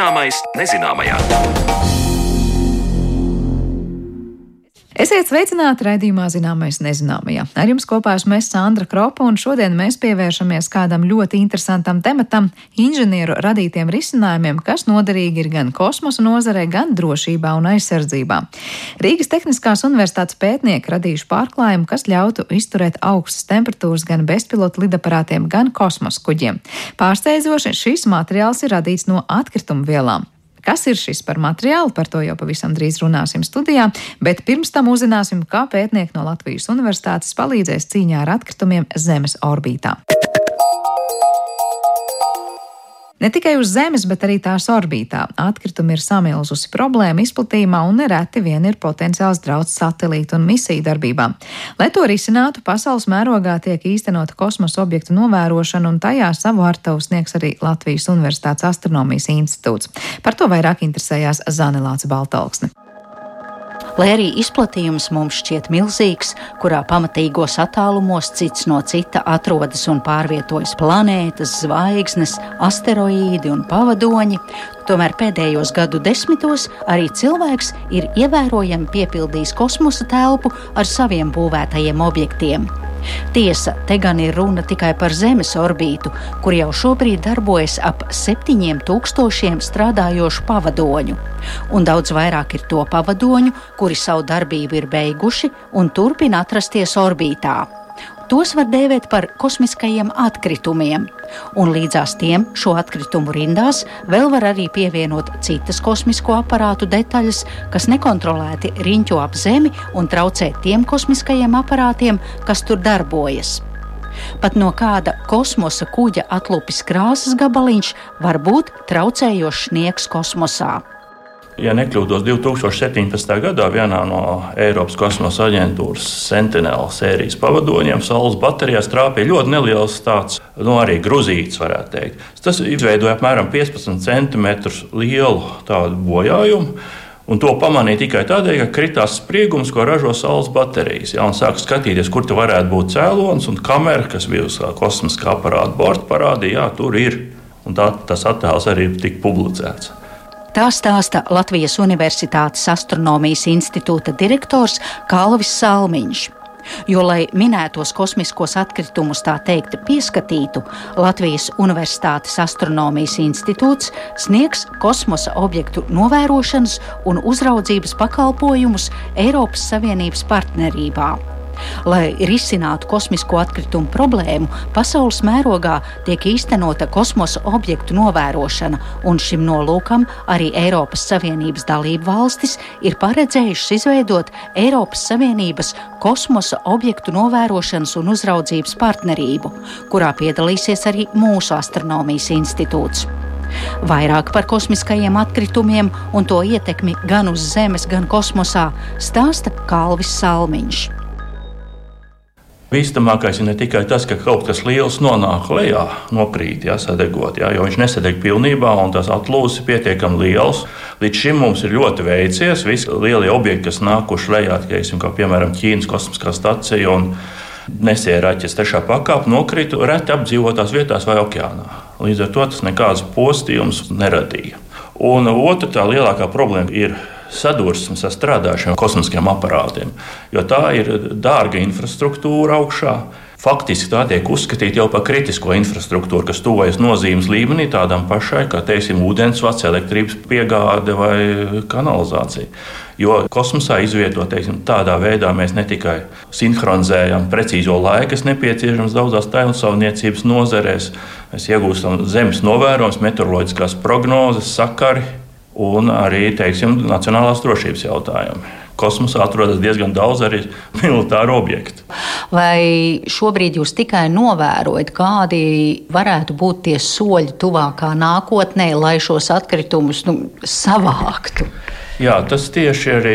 Zināmais nezināmajā. Esiet sveicināti raidījumā Zināmais nezināmajā. Ar jums kopā esmu es Sandra Kropa, un šodien mēs pievēršamies kādam ļoti interesantam tematam - inženieru radītiem risinājumiem, kas noderīgi ir gan kosmosa nozarē, gan drošībā un aizsardzībā. Rīgas Tehniskās universitātes pētnieki radījuši pārklājumu, kas ļautu izturēt augstas temperatūras gan bezpilotu lidaparātiem, gan kosmosa kuģiem. Pārsteidzoši šis materiāls ir radīts no atkrituma vielām. Kas ir šis par materiālu, par to jau pavisam drīz runāsim studijā, bet pirms tam uzzināsim, kā pētnieki no Latvijas Universitātes palīdzēs cīņā ar atkritumiem Zemes orbītā. Ne tikai uz Zemes, bet arī tās orbītā. Atkritumi ir samilzusi problēma izplatījumā un nereti vien ir potenciāls draudz satelītu un misiju darbībām. Lai to risinātu, pasaules mērogā tiek īstenota kosmosa objektu novērošana, un tajā savu artavu sniegs arī Latvijas Universitātes astronomijas institūts. Par to vairāk interesējās Zanelāts Baltalksne. Lai arī izplatījums mums šķiet milzīgs, kurā pamatīgos attālumos cits no cita atrodas un pārvietojas planētas, zvaigznes, asteroīdi un pavadoņi, tomēr pēdējos gadu desmitos arī cilvēks ir ievērojami piepildījis kosmosa telpu ar saviem būvētajiem objektiem. Tiesa, te gan ir runa tikai par Zemes orbītu, kur jau šobrīd darbojas ap 7000 strādājošu pavadoņu. Un daudz vairāk ir to pavadoņu, kuri savu darbību ir beiguši un turpina atrasties orbītā. Tos var dēvēt par kosmiskajiem atkritumiem, un līdzās tiem šo atkritumu rindās vēl var arī pievienot citas kosmisko aparātu detaļas, kas nekontrolēti riņķo ap Zemi un traucē tiem kosmiskajiem aparātiem, kas tur darbojas. Pat no kāda kosmosa kuģa atlupis krāsas gabaliņš var būt traucējošs sniegs kosmosā ja nekļūdos, 2017. gadā vienā no Eiropas kosmosa aģentūras Sentinela sērijas pavadoņiem saules baterijās trāpīja ļoti neliels tāds, nu, arī gruzīts, varētu teikt. Tas izveidoja apmēram 15 centimetrus lielu tādu bojājumu. Un to pamanīja tikai tādēļ, ka kritās spriegums, ko ražo saules baterijas. Ja, un sāka skatīties, kur tur varētu būt cēlonis, un kamera, kas bija uz kosmiskā aparāta borta, parādīja, ka tur ir. Un tā, tas attēls arī tika publicēts. Tā stāsta Latvijas Universitātes astronomijas institūta direktors Kalvis Salmiņš. Jo, lai minētos kosmiskos atkritumus tā teikt pieskatītu, Latvijas Universitātes astronomijas institūts sniegs kosmosa objektu novērošanas un uzraudzības pakalpojumus Eiropas Savienības partnerībā. Lai risinātu kosmisko atkritumu problēmu, pasaules mērogā tiek īstenota kosmosa objektu novērošana, un šim nolūkam arī Eiropas Savienības dalību valstis ir paredzējušas izveidot Eiropas Savienības kosmosa objektu novērošanas un uzraudzības partnerību, kurā piedalīsies arī mūsu astronomijas institūts. Vairāk par kosmiskajiem atkritumiem un to ietekmi gan uz Zemes, gan kosmosā stāsta Kalvis Salmiņš. Bīstamākais ir ne tikai tas, ka kaut kas liels nonāk lejā, nokrīt, jā, sadegot, jā, jo viņš nesadeg pilnībā un tas atlūzis ir pietiekami liels. Līdz šim mums ir ļoti veicies. Visi lielie objekti, kas nākuši lejā, teiksim, kā piemēram Ķīnas kosmiskā stacija un nesēraķis trešā pakāpe, nokrita reti apdzīvotās vietās vai okeānā. Līdz ar to tas nekādas postījumus neradīja. Un otra tā lielākā problēma ir sadursmes ar strādājušiem kosmiskiem aparātiem, jo tā ir dārga infrastruktūra augšā. Faktiski tā tiek uzskatīta jau par kritisko infrastruktūru, kas tuvojas nozīmes līmenī tādam pašai, kā teiksim, ūdensvads, elektrības piegāde vai kanalizācija. Jo kosmosā izvietot teiksim, tādā veidā mēs ne tikai sinhronizējam precīzo laiku, kas nepieciešams daudzās tēlsaimniecības nozarēs, mēs iegūstam zemes novērojumus, meteoroloģiskās prognozes, sakari un arī teiksim, nacionālās drošības jautājumi. Kosmosā atrodas diezgan daudz arī militāru objektu. Vai šobrīd jūs tikai novērojat, kādi varētu būt tie soļi tuvākā nākotnē, lai šos atkritumus nu, savāktu? Jā, tas tieši arī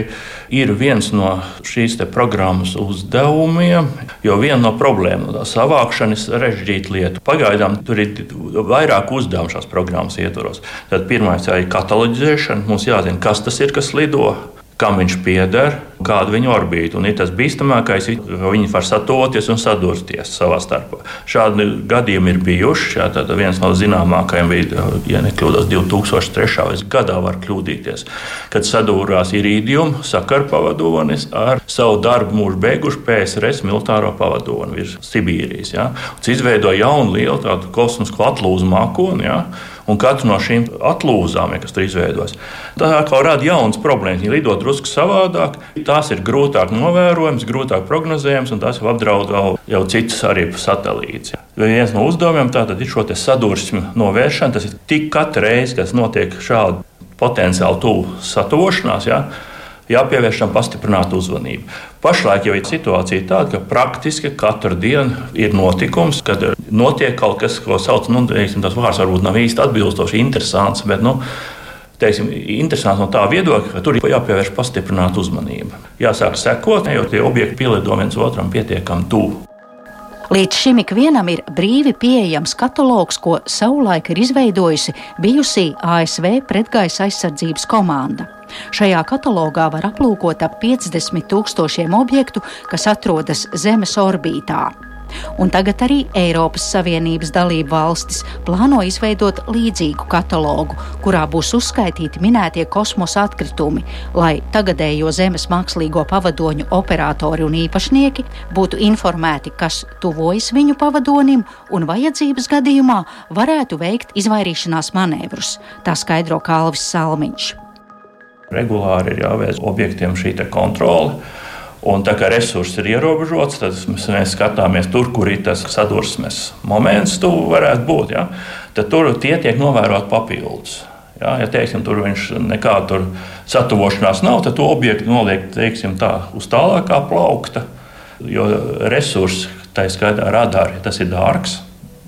ir viens no šīs programmas uzdevumiem. Jo viena no problēmām savākšana, ir sarežģīta lieta. Pagaidām tur ir vairāk uzdevumu šās programmas ietvaros. Tad pirmais ir kataloģizēšana. Mums jāzina, kas tas ir, kas lido. Kam viņš pieder, kāda viņa orbīta. Un ir tas bīstamākais, ka viņi var satoties un sadursties savā starpā. Šādi gadījumi ir bijuši. Jā, viens no zināmākajiem bija, ja nekļūdos, 2003. gadā var kļūdīties, kad sadūrās irīdium sakaru pavadonis ar savu darbu mūžu beigušu PSRS militāro pavadoni virs Sibīrijas. Jā. Tas izveidoja jaunu lielu kosmisko atlūzu mākoni. Jā un katru no šīm atlūzām, ja, kas tur izveidojas, tā kā rada jaunas problēmas. Viņi lido drusku savādāk, tās ir grūtāk novērojamas, grūtāk prognozējamas, un tās jau apdraud vēl jau citus arī satelītus. Viens no uzdevumiem tātad ir šo sadursmu novēršana. Tas ir tik katru reizi, kad notiek šāda potenciāli tuvu satošanās. Ja, jāpievērš tam pastiprināta uzmanība. Pašlaik jau ir situācija tāda, ka praktiski katru dienu ir notikums, kad notiek kaut kas, ko sauc par, nu, teiksim, tas vārds varbūt nav īsti atbilstoši, interesants. Bet, nu, Teiksim, interesanti no tā viedokļa, ka tur ir jāpievērš pastiprināta uzmanība. Jāsāk sekot, jo tie objekti pielido viens otram pietiekami tuvu. Līdz šim ikvienam ir brīvi pieejams katalogs, ko savulaik ir izveidojusi bijusī ASV pretgaisa aizsardzības komanda. Šajā katalogā var aplūkot ap 50 tūkstošiem objektu, kas atrodas Zemes orbītā. Un tagad arī Eiropas Savienības dalību valstis plāno izveidot līdzīgu katalogu, kurā būs uzskaitīti minētie kosmosa atkritumi, lai tagadējo Zemes mākslīgo pavadoņu operatori un īpašnieki būtu informēti, kas tuvojas viņu pavadonim un vajadzības gadījumā varētu veikt izvairīšanās manevrus. Tā skaidro Kalvis Salmiņš. Regulāri ir jāveic objektiem šī kontrole. Un tā kā resursi ir ierobežots, tad mēs skatāmies tur, kur ir tas sadursmes moments, tu varētu būt. Ja? Tad tur tie tiek novēroti papildus. Ja, ja teiksim, tur viņš nekāda satuvošanās nav, tad to objektu noliek teiksim, tā, uz tālākā plaukta. Jo resursi, tā skaitā radari, tas ir dārgs.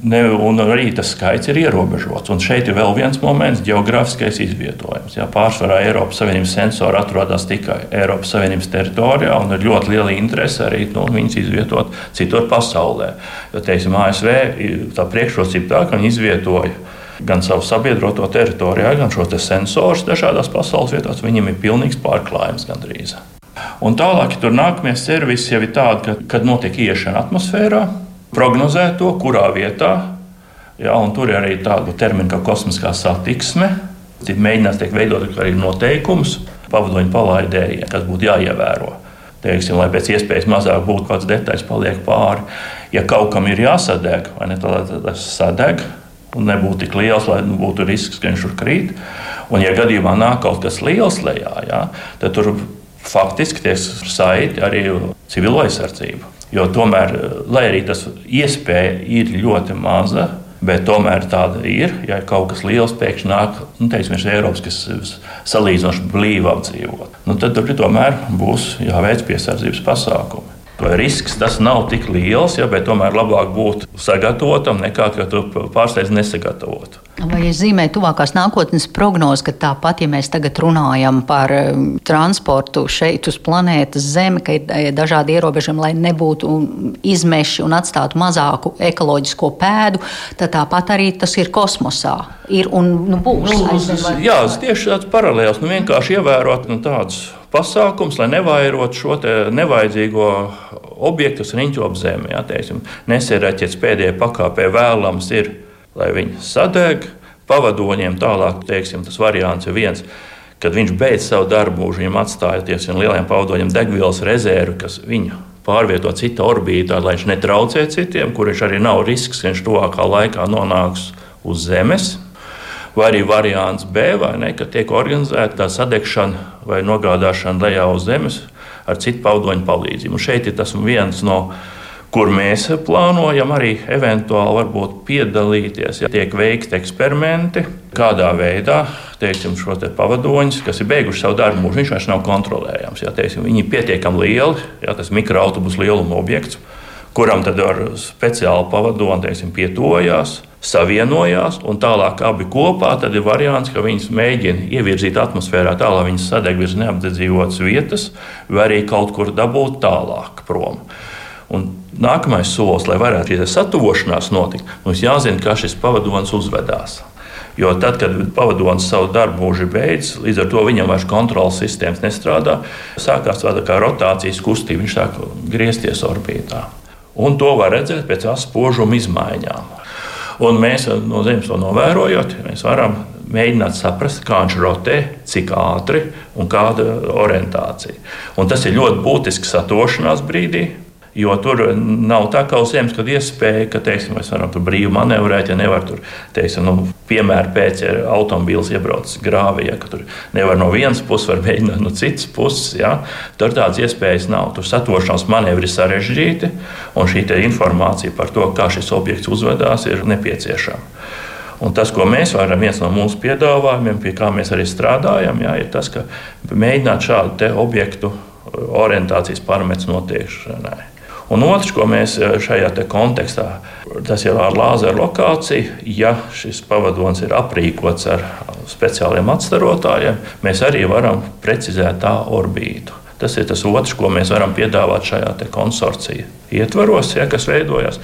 Ne, un arī tas skaits ir ierobežots. Un šeit ir vēl viens moments - geogrāfiskais izvietojums. Jā, pārsvarā Eiropas Savienības sensori atrodas tikai Eiropas Savienības teritorijā, un ir ļoti liela interese arī nu, viņus izvietot citur pasaulē. Jo, teiksim, ASV tā priekšrocība tā, ka viņi izvietoja gan savu sabiedroto teritorijā, gan šos te sensorus dažādās pasaules vietās. Viņiem ir pilnīgs pārklājums gandrīz. Un tālāk, ja tur nākamie servisi jau ir tādi, ka, kad notiek iešana atmosfērā prognozē to, kurā vietā. Ja, tur ir arī tāda termina kā kosmiskā satiksme. Tik mēģinās tiek veidot arī noteikums pavadoņu palaidējiem, kas būtu jāievēro. Teiksim, lai pēc iespējas mazāk būtu kaut kādas detaļas, paliek pāri. Ja kaut kam ir jāsadeg, vai ne, tad tas sadeg un nebūtu tik liels, lai nu, būtu risks, ka viņš tur krīt. Un, ja gadījumā nāk kaut kas liels lejā, ja, tad tur faktiski tiek saiti arī civilo aizsardzību. Jo tomēr, lai arī tas iespēja ir ļoti maza, bet tomēr tāda ir. Ja kaut kas liels pēkšņi nāk, nu, teiksim, Eiropas, kas salīdzinoši blīvi apdzīvot, nu, tad tur tomēr būs jāveic piesardzības pasākumi. Risks tas nav tik liels, ja, bet tomēr labāk būt sagatavotam nekā ka tu pārsteidz nesagatavot. Vai es zīmēju tuvākās nākotnes prognozes, ka tāpat, ja mēs tagad runājam par um, transportu šeit uz planētas Zeme, ka ir eh, dažādi ierobežojumi, lai nebūtu izmeši un atstātu mazāku ekoloģisko pēdu, tad tāpat arī tas ir kosmosā. Ir un nu, būs. Nu, jā, tieši tāds paralēls. Nu, vienkārši ievērot nu, tādus pasākums, lai nevairotu šo nevajadzīgo objektu, kas riņķo ap zemi. Ja, nesiraķets pēdējā pakāpē vēlams ir, lai viņi sadeg. Pavadoņiem tālāk, teiksim, tas variants ir viens. Kad viņš beidz savu darbu, mūžu viņam atstāja tieši lieliem pavadoņiem degvielas rezervi, kas viņu pārvieto citā orbītā, lai viņš netraucē citiem, kurš arī nav risks, ka viņš tuvākā laikā nonāks uz Zemes vai arī variants B, ne, ka tiek organizēta tā sadegšana vai nogādāšana lejā uz zemes ar citu paudoņu palīdzību. Un šeit ir tas viens no kur mēs plānojam arī eventuāli piedalīties. Ja tiek veikti eksperimenti, kādā veidā teiksim, šo te pavadoņus, kas ir beiguši savu darbu, viņš vairs nav kontrolējams. Ja, teiksim, viņi ir pietiekami lieli, ja tas mikroautobusu lieluma objekts, kuram tad ar speciālu pavadoni teiksim, pietojās savienojās, un tālāk abi kopā ir variants, ka viņas mēģina ievirzīt atmosfērā tā, lai viņas sadeg virs neapdzīvotas vietas, vai arī kaut kur dabūt tālāk prom. Un nākamais solis, lai varētu šī satuvošanās notikt, mums jāzina, kā šis pavadonis uzvedās. Jo tad, kad pavadonis savu darbu mūžu beidzis, līdz ar to viņam vairs kontrols sistēmas nestrādā, sākās tāda kā rotācijas kustība, viņš sāk griezties orbītā. Un to var redzēt pēc aspožuma izmaiņām. Un mēs no Zemes to novērojot, mēs varam mēģināt saprast, kā viņš rotē, cik ātri un kāda orientācija. Un tas ir ļoti būtisks satošanās brīdī. Jo tur nav tā kā uz zemes, kad iespēja, ka teiksim, mēs varam tur brīvi manevrēt, ja nevar tur, teiksim, nu, piemēram, pēc ja automobīls iebraucis grāvī, ja tur nevar no vienas puses, var mēģināt no citas puses. Ja, tur tādas iespējas nav. Tur satošanās manevri ir sarežģīti, un šī informācija par to, kā šis objekts uzvedās, ir nepieciešama. Un tas, ko mēs varam, viens no mūsu piedāvājumiem, pie kā mēs arī strādājam, jā, ir tas, ka mēģināt šādu objektu orientācijas parametru noteikšanai. Un otrs, ko mēs eh, šajā kontekstā, tas ir ar lāzeru lokāciju. Ja šis pavadonis ir aprīkots ar speciāliem atstarotājiem, mēs arī varam precizēt tā orbītu. Tas ir tas otrs, ko mēs varam piedāvāt šajā konsorcija ietvaros, ja, kas veidojas.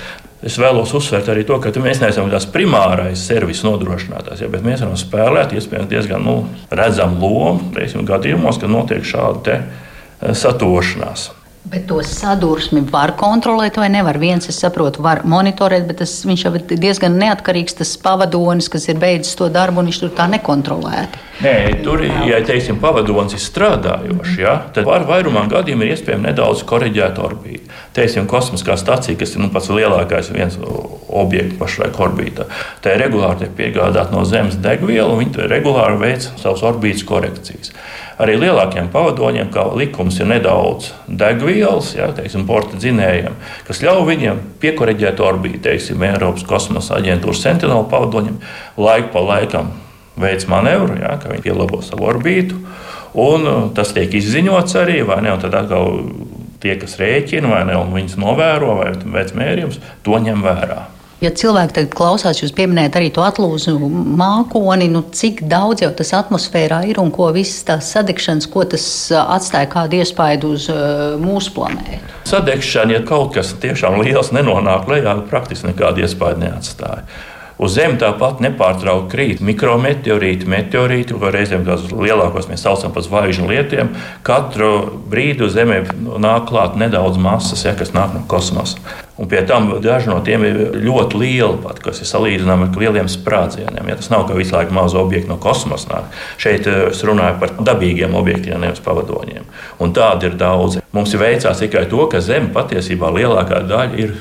Es vēlos uzsvērt arī to, ka mēs neesam tās primārais servisa nodrošinātājs, ja, bet mēs varam spēlēt iespējams diezgan nu, redzamu lomu teiksim, gadījumos, kad notiek šāda eh, satošanās. Bet to sadursmi var kontrolēt vai nevar. Viens, es saprotu, var monitorēt, bet tas, viņš jau ir diezgan neatkarīgs. Tas pavadonis, kas ir beidzis to darbu, un viņš tur tā nekontrolēti. Nē, tur, ja teiksim, pavadonis ir strādājošs, ja, tad var vairumā gadījumā ir iespējams nedaudz korrigēt orbītu. Teiksim, kosmiskā stacija, kas ir nu, pats lielākais viens objekts pašlaik orbītā, tā ir regulāri piegādāta no Zemes degviela, un viņi regulāri veic savas orbītas korekcijas. Arī lielākiem pavadoņiem, kā likums, ir nedaudz degvielas, ja, teiksim, porta dzinējiem, kas ļauj viņiem piekoreģēt orbītu, teiksim, Eiropas kosmosa aģentūras sentinela pavadoņiem, laiku pa laikam veids manevru, ja, ka viņi pielabo savu orbītu. Un uh, tas tiek izziņots arī, vai ne? Tad atkal tie, kas rēķina, vai ne, un viņas novēro, vai veic mērījumus, to ņem vērā. Ja cilvēki tagad klausās, jūs pieminējat arī to atlūzu mākoni, nu cik daudz jau tas atmosfērā ir un ko visas tās sadegšanas, ko tas atstāja kādu iespaidu uz mūsu planētu? Sadegšana, ja kaut kas tiešām liels nenonāk lejā, praktiski nekādu iespaidu neatstāja. Uz Zemes tāpat nepārtraukti krīt mikrometeorīti, meteorīti, ko reizēm tās lielākos mēs saucam par zvaigžņu lietiem. Katru brīdi uz Zemes nāk klāt nedaudz masas, ja, kas nāk no kosmosa. Un pie tam daži no tiem ir ļoti lieli, pat, kas ir salīdzināmi ar lieliem sprādzieniem. Ja tas nav kā visu laiku mazu objektu no kosmosa. Nāk. Šeit eh, es runāju par dabīgiem objektiem, nevis pavadoņiem. Un tādi ir daudzi. Mums ir veicās tikai to, ka Zeme patiesībā lielākā daļa ir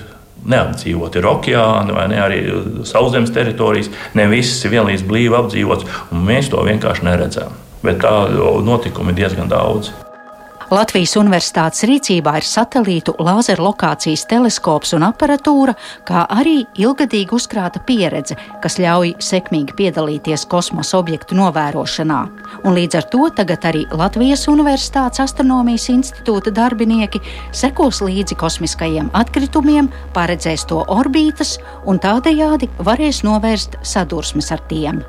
neapdzīvoti. Ir okeāni vai ne, arī sauszemes teritorijas. Ne visas ir vienlīdz blīvi apdzīvotas, un mēs to vienkārši neredzam. Bet tādu notikumu ir diezgan daudz. Latvijas Universitātes rīcībā ir satelītu lāzeru lokācijas teleskops un aparatūra, kā arī ilgadīgi uzkrāta pieredze, kas ļauj sekmīgi piedalīties kosmosa objektu novērošanā. Un līdz ar to tagad arī Latvijas Universitātes astronomijas institūta darbinieki sekos līdzi kosmiskajiem atkritumiem, paredzēs to orbītas un tādējādi varēs novērst sadursmes ar tiem.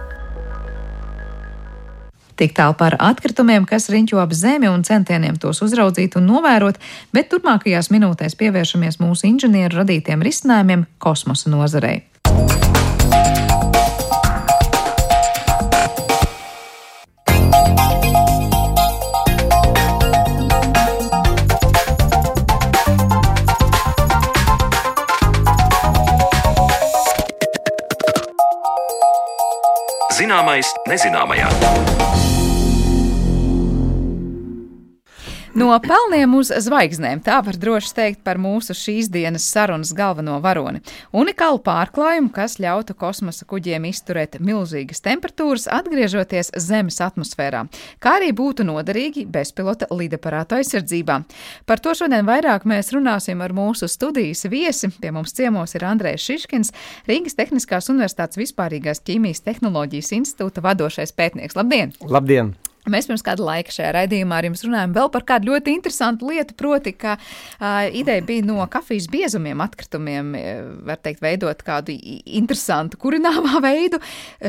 Tik tālu par atkritumiem, kas riņķo ap zemi un centieniem tos uzraudzīt un novērot, bet turpmākajās minūtēs pievēršamies mūsu inženieru radītiem risinājumiem kosmosa nozarei. Zināmais nezināmajā. No pelniem uz zvaigznēm tā var droši teikt par mūsu šīs dienas sarunas galveno varoni. Unikālu pārklājumu, kas ļautu kosmosa kuģiem izturēt milzīgas temperatūras, atgriežoties Zemes atmosfērā, kā arī būtu noderīgi bezpilota lidaparātu aizsardzībā. Par to šodien vairāk mēs runāsim ar mūsu studijas viesi. Pie mums ciemos ir Andrēs Šiškins, Rīgas Tehniskās Universitātes vispārīgās ķīmijas tehnoloģijas institūta vadošais pētnieks. Labdien! Labdien! Mēs pirms kāda laika šajā raidījumā ar jums runājām vēl par kādu ļoti interesantu lietu, proti, ka uh, ideja bija no kafijas biezumiem, atkritumiem, var teikt, veidot kādu interesantu kurināmā veidu.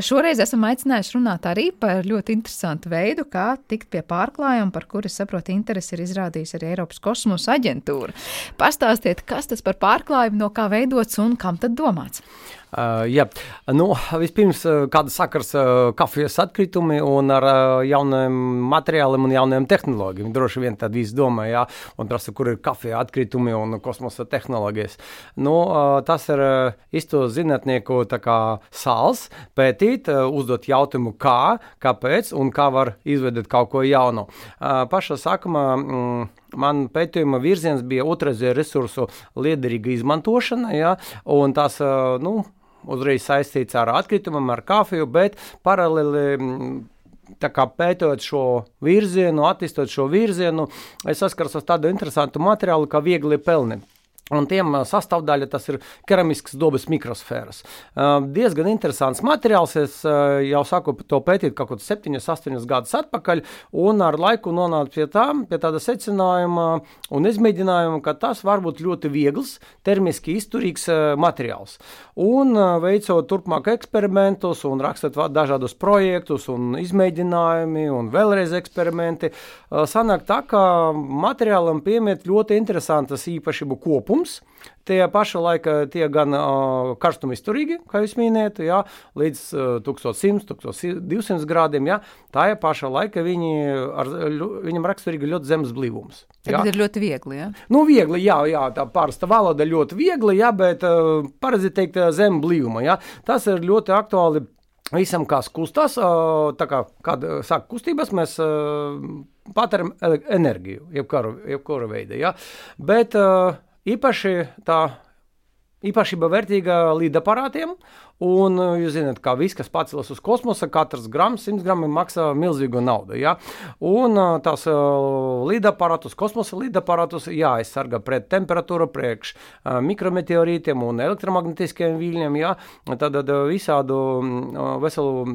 Šoreiz esam aicinājuši runāt arī par ļoti interesantu veidu, kā tikt pie pārklājuma, par kuru, saprotu, interesi ir izrādījis arī Eiropas kosmosa aģentūra. Pastāstiet, kas tas par pārklājumu, no kā veidots un kam tad domāts? Uh, jā, nu, vispirms kāda sakars kafijas atkritumi un ar jauniem materiāliem un jauniem tehnoloģijām. Droši vien tad viss domā, jā, un prasa, kur ir kafija atkritumi un kosmosa tehnoloģijas. Nu, tas ir īsto zinātnieku sāls pētīt, uzdot jautājumu, kā, kāpēc un kā var izveidot kaut ko jaunu. Pašā sākumā. Mm, man pētījuma virziens bija otrreizēju resursu liederīga izmantošana, ja, un tas, nu, uzreiz saistīts ar atkritumiem, ar kafiju, bet paralēli. Kā pētot šo virzienu, attīstot šo virzienu, es saskaros ar tādu interesantu materiālu, kā viegli pelni. Un tiem sastāvdaļa tas ir keramisks dabas mikrosfēras. Uh, diezgan interesants materiāls. Es uh, jau sāku to pētīt kaut kādus 7, 8 gadus atpakaļ, un ar laiku nonācu pie, tā, pie tāda secinājuma un izmēģinājuma, ka tas var būt ļoti viegls, termiski izturīgs uh, materiāls. Un veicot turpmāk eksperimentus un rakstot dažādus projektus un izmēģinājumi un vēlreiz eksperimenti, sanāk tā, ka materiālam piemiet ļoti interesantas īpašību kopums. Tie paša laika tie gan uh, karstumizturīgi, kā jūs minējāt, jā, līdz uh, 1100, 1200 grādiem. Jā. Tā ir paša laika viņi ar, viņam raksturīgi ļoti zemes blīvums. Tagad ir ļoti viegli. Ja? Nu, viegli, jā, jā, tā pārsta valoda ļoti viegli, jā, bet uh, pareizi teikt zem blīvuma. Jā. Tas ir ļoti aktuāli visam, kas kustās. Uh, tā kā kad sāk kustības, mēs uh, patērām enerģiju, jebkura, veida. Ja? Bet uh, Īpaši tā īpašība vērtīga līdaparātiem. Un jūs zināt, ka viss, kas pacelas uz kosmosa, katrs grams, 100 gramu maksā milzīgu naudu. Ja? Un tās līdaparātus, kosmosa līdaparātus jāaizsargā pret temperatūru, priekš mikrometeorītiem un elektromagnetiskiem viļņiem. Ja? Tad visādu veselu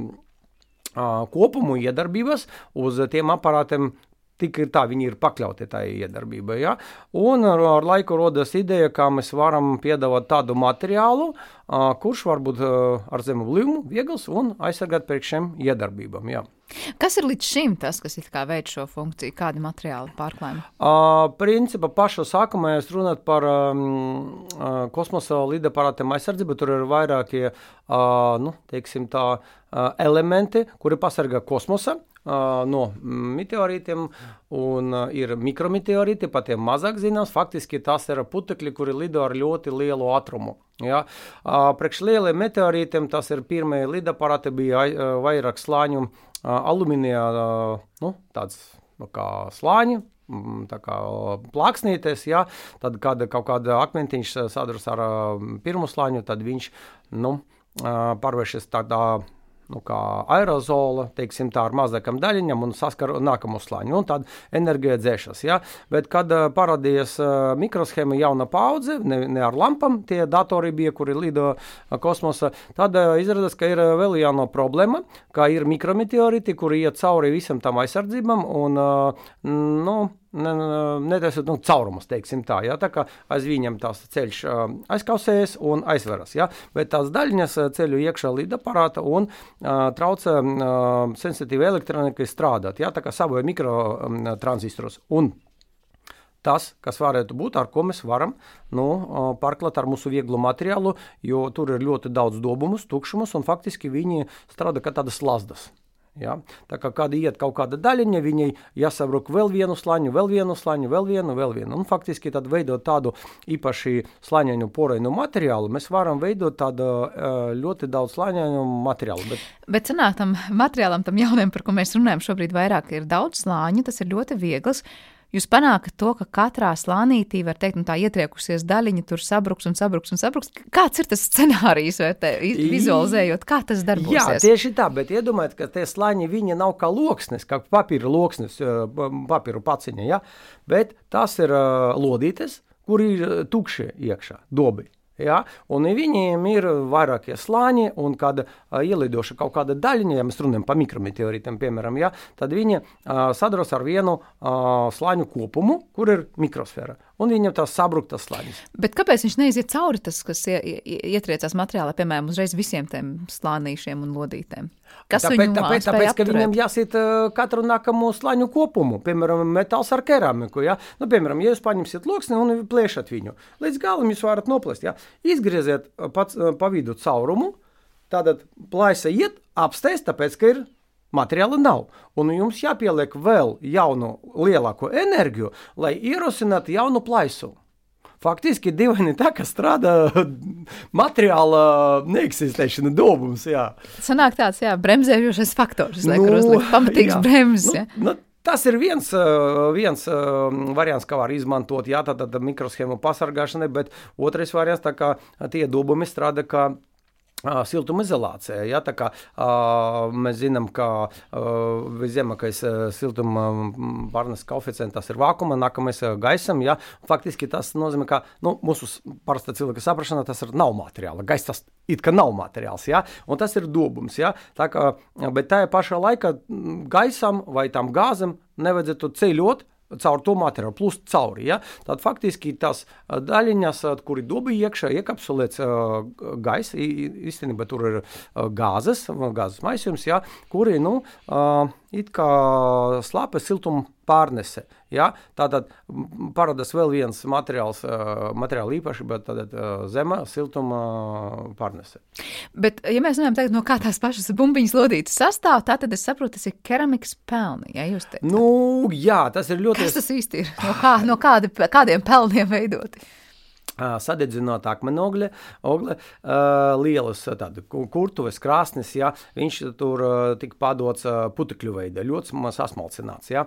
kopumu iedarbības uz tiem aparātiem Tik ir tā, viņi ir pakļauti tai iedarbībai. Ja? Un ar, ar laiku rodas ideja, kā mēs varam piedāvāt tādu materiālu, uh, kurš var būt uh, ar zemu blīvumu, viegls un aizsargāt pret šiem iedarbībām. Ja. Kas ir līdz šim tas, kas veic šo funkciju? Kādi materiāli pārklājumi? Uh, principā pašā sākumā es runāju par um, uh, kosmosa lidaparātiem aizsardzību. Tur ir vairākie uh, nu, teiksim, tā, uh, elementi, kuri pasargā kosmosa no meteorītiem, un ir mikrometeorīti, pat tiem mazāk zināms. Faktiski tas ir putekļi, kuri lido ar ļoti lielu ātrumu. Ja? Priekš lieliem meteorītiem tas ir pirmie lidaparāti, bija vairāk slāņu alumīnija, nu, tāds nu, kā slāņi, tā kā plāksnītes, ja, tad, kad kaut kāda akmentiņš sadurs ar pirmo slāņu, tad viņš nu, pārvēršas tādā nu, kā aerozola, teiksim, tā ar mazākām daļiņām un saskaru nākamo slāņu. Un tad enerģija dzēšas. Ja? Bet, kad uh, parādījās uh, mikroshēma jauna paudze, ne, ne ar lampām, tie datori bija, kuri lido uh, kosmosa, tad izrādās, ka ir vēl jauna problēma, ka ir mikrometeorīti, kuri iet cauri visam tam aizsardzībam un, nu, netaisot nu, caurumus, teiksim tā. Ja? Tā kā aiz viņam tās ceļš aizkausējas un aizveras. Ja? Bet tās daļiņas ceļu iekšā līdaparāta un uh, traucē uh, sensitīvi elektronikai strādāt. Ja? Tā kā savoja mikrotranzistorus. Un tas, kas varētu būt, ar ko mēs varam nu, pārklāt ar mūsu vieglu materiālu, jo tur ir ļoti daudz dobumus, tukšumus, un faktiski viņi strādā kā tādas lasdas. Ja? Tā kā kāda iet kaut kāda daļiņa, viņai jāsabruk vēl vienu slaņu, vēl vienu slaņu, vēl vienu, vēl vienu. Un faktiski tad veidot tādu īpaši slaņainu porainu materiālu, mēs varam veidot tādu ļoti daudz slaņainu materiālu. Bet, bet sanāk tam materiālam, tam jaunam, par ko mēs runājam šobrīd vairāk, ir daudz slāņu, tas ir ļoti viegls. Jūs panākat to, ka katrā slānītī, var teikt, nu, tā ietriekusies daļiņa tur sabruks un sabruks un sabruks. Kāds ir tas scenārijs, vai te vizualizējot, kā tas darbosies? Jā, tieši tā, bet iedomājieties, ka tie slāņi viņi nav kā loksnes, kā papīra loksnes, papīra paciņa, ja? bet tas ir uh, lodītes, kur ir tukšie iekšā, dobi. Ja? Un viņiem ir vairākie slāņi, un kad uh, ielidoša kaut kāda daļiņa, ja mēs runājam par mikrometeorītiem, piemēram, ja, tad viņi uh, sadros ar vienu uh, slāņu kopumu, kur ir mikrosfēra un viņam tās sabruktas slāņas. Bet kāpēc viņš neiziet cauri tas, kas ietriecās materiālā, piemēram, uzreiz visiem tiem slānīšiem un lodītēm? Kas tāpēc, tāpēc, tāpēc ka viņam jāsit uh, katru nākamo slāņu kopumu, piemēram, metāls ar keramiku. Ja? Nu, piemēram, ja jūs paņemsiet loksni un plēšat viņu, līdz galam jūs varat noplēst. Ja? izgrieziet pats pa vidu caurumu, tātad plaisa iet, apsteigts, tāpēc, ka ir Materiāla nav, un jums jāpieliek vēl jaunu, lielāku enerģiju, lai ierosinātu jaunu plaisu. Faktiski divi tā, kas strādā materiāla neeksistēšana dobums. Jā. Sanāk tāds, jā, bremzējošais faktors, nu, kur uzlikt pamatīgs bremzes. Nu, nu, Tas ir viens, viens variants, kā var izmantot, jā, tātad mikroshēmu pasargāšanai, bet otrais variants, tā kā tie dubumi strādā kā Siltumizolācija. Ja, kā, uh, mēs zinām, ka viszemākais siltuma pārnes koeficients ir vākuma, nākamais ir gaisam. Ja. Faktiski tas nozīmē, ka nu, mūsu parasta cilvēka saprašanā tas ir nav materiāla. Gaisa tas it kā nav materiāls, ja, un tas ir dobums. Ja. Tā kā, bet tajā pašā laikā gaisam vai tam gāzam nevajadzētu ceļot caur to materiālu, plus cauri. Ja? Tad faktiski tās daļiņas, kuri dobī iekšā, iekapsulēts uh, gaisa, īstenībā tur ir gāzes, gāzes maisījums, ja? kuri, nu, it kā slāpes siltuma pārnese. Ja? Tātad parādās vēl viens materiāls, materiāla īpašība, tātad zema siltuma pārnese. Bet, ja mēs runājam tagad, no kā tās pašas bumbiņas lodītas sastāv, tad es saprotu, tas ir keramikas pelni. Ja nu, jā, tas ir ļoti. Kas tas īsti ir? No, kā, no kādi, kādiem pelniem veidoti? Sadedzināta akmenogļa, ogle, lielas kurtuves, krāsnes, ja, viņš tur tika padots putekļu veidā, ļoti sasmalcināts. Ja.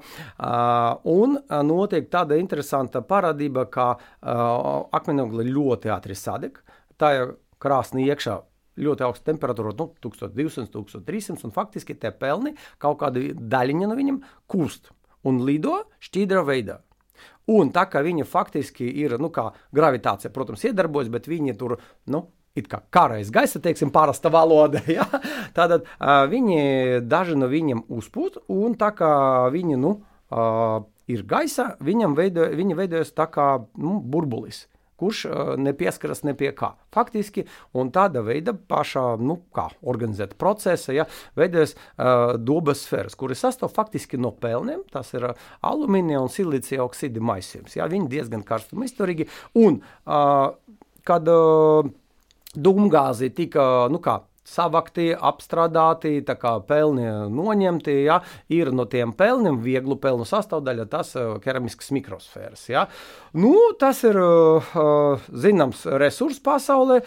Un notiek tāda interesanta parādība, ka akmenogļa ļoti ātri sadeg, tā ir krāsni iekšā ļoti augsta temperatūra, nu, 1200, 1300, un faktiski tie pelni kaut kāda daļiņa no viņiem kūst un lido šķīdra veidā. Un tā kā viņa faktiski ir, nu, kā gravitācija, protams, iedarbojas, bet viņi tur, nu, it kā kārais gaisa, teiksim, parasta valoda. Ja? Tātad viņi, daži no viņiem uzpūt, un tā kā viņi, nu, ir gaisa, viņam veido, viņi veidojas tā kā nu, burbulis kurš nepieskaras ne pie kā. Faktiski, un tāda veida pašā, nu, kā organizēta procesa, ja, veidojas uh, dobas sfēras, kuras sastāv faktiski no pelniem, tas ir uh, alumīnija un silīcija oksīda maisījums. Ja, viņi diezgan karstumi izturīgi, un uh, kad uh, dūmgāzi tika, nu kā, savakti, apstrādāti, tā kā pelni noņemti. Ja? Ir no tiem pelniem vieglu pelnu sastāvdaļa, tas uh, keramisks mikrosfēras. Ja? Nu, tas ir uh, zināms resurs pasaulē.